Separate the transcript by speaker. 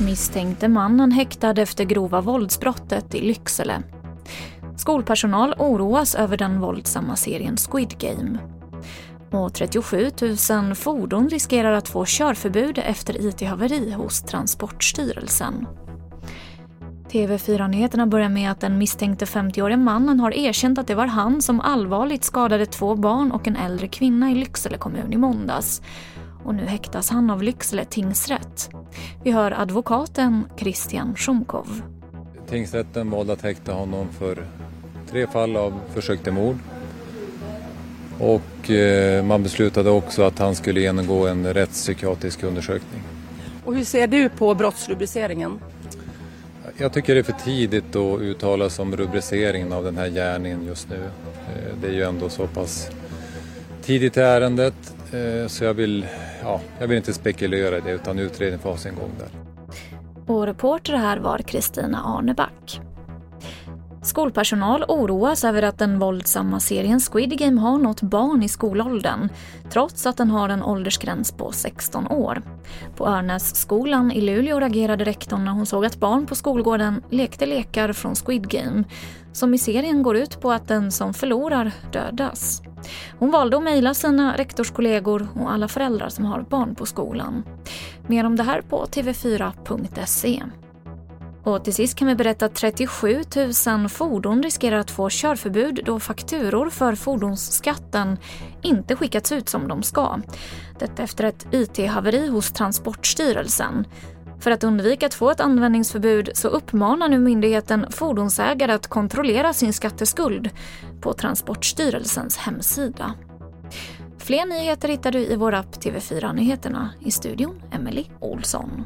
Speaker 1: Misstänkte mannen häktad efter grova våldsbrottet i Lycksele. Skolpersonal oroas över den våldsamma serien Squid Game. Och 37 000 fordon riskerar att få körförbud efter IT-haveri hos Transportstyrelsen. TV4-nyheterna börjar med att den misstänkte 50-årige mannen har erkänt att det var han som allvarligt skadade två barn och en äldre kvinna i Lycksele kommun i måndags. Och nu häktas han av Lycksele tingsrätt. Vi hör advokaten Christian Schomkov.
Speaker 2: Tingsrätten valde att häkta honom för tre fall av försök till mord. Och eh, man beslutade också att han skulle genomgå en rättspsykiatrisk undersökning.
Speaker 3: Och hur ser du på brottsrubriceringen?
Speaker 2: Jag tycker det är för tidigt att uttala sig om rubriceringen av den här gärningen just nu. Eh, det är ju ändå så pass tidigt i ärendet eh, så jag vill, ja, jag vill inte spekulera i det utan utredningen får ha sin gång där.
Speaker 1: Och reporter här var Kristina Arneback. Skolpersonal oroas över att den våldsamma serien Squid Game har nått barn i skolåldern, trots att den har en åldersgräns på 16 år. På Örnässkolan i Luleå reagerade rektorn när hon såg att barn på skolgården lekte lekar från Squid Game, som i serien går ut på att den som förlorar dödas. Hon valde att mejla sina rektorskollegor och alla föräldrar som har barn på skolan. Mer om det här på tv4.se. Och till sist kan vi berätta att 37 000 fordon riskerar att få körförbud då fakturor för fordonsskatten inte skickats ut som de ska. Detta efter ett IT-haveri hos Transportstyrelsen. För att undvika att få ett användningsförbud så uppmanar nu myndigheten fordonsägare att kontrollera sin skatteskuld på Transportstyrelsens hemsida. Fler nyheter hittar du i vår app TV4 Nyheterna. I studion Emily Olsson.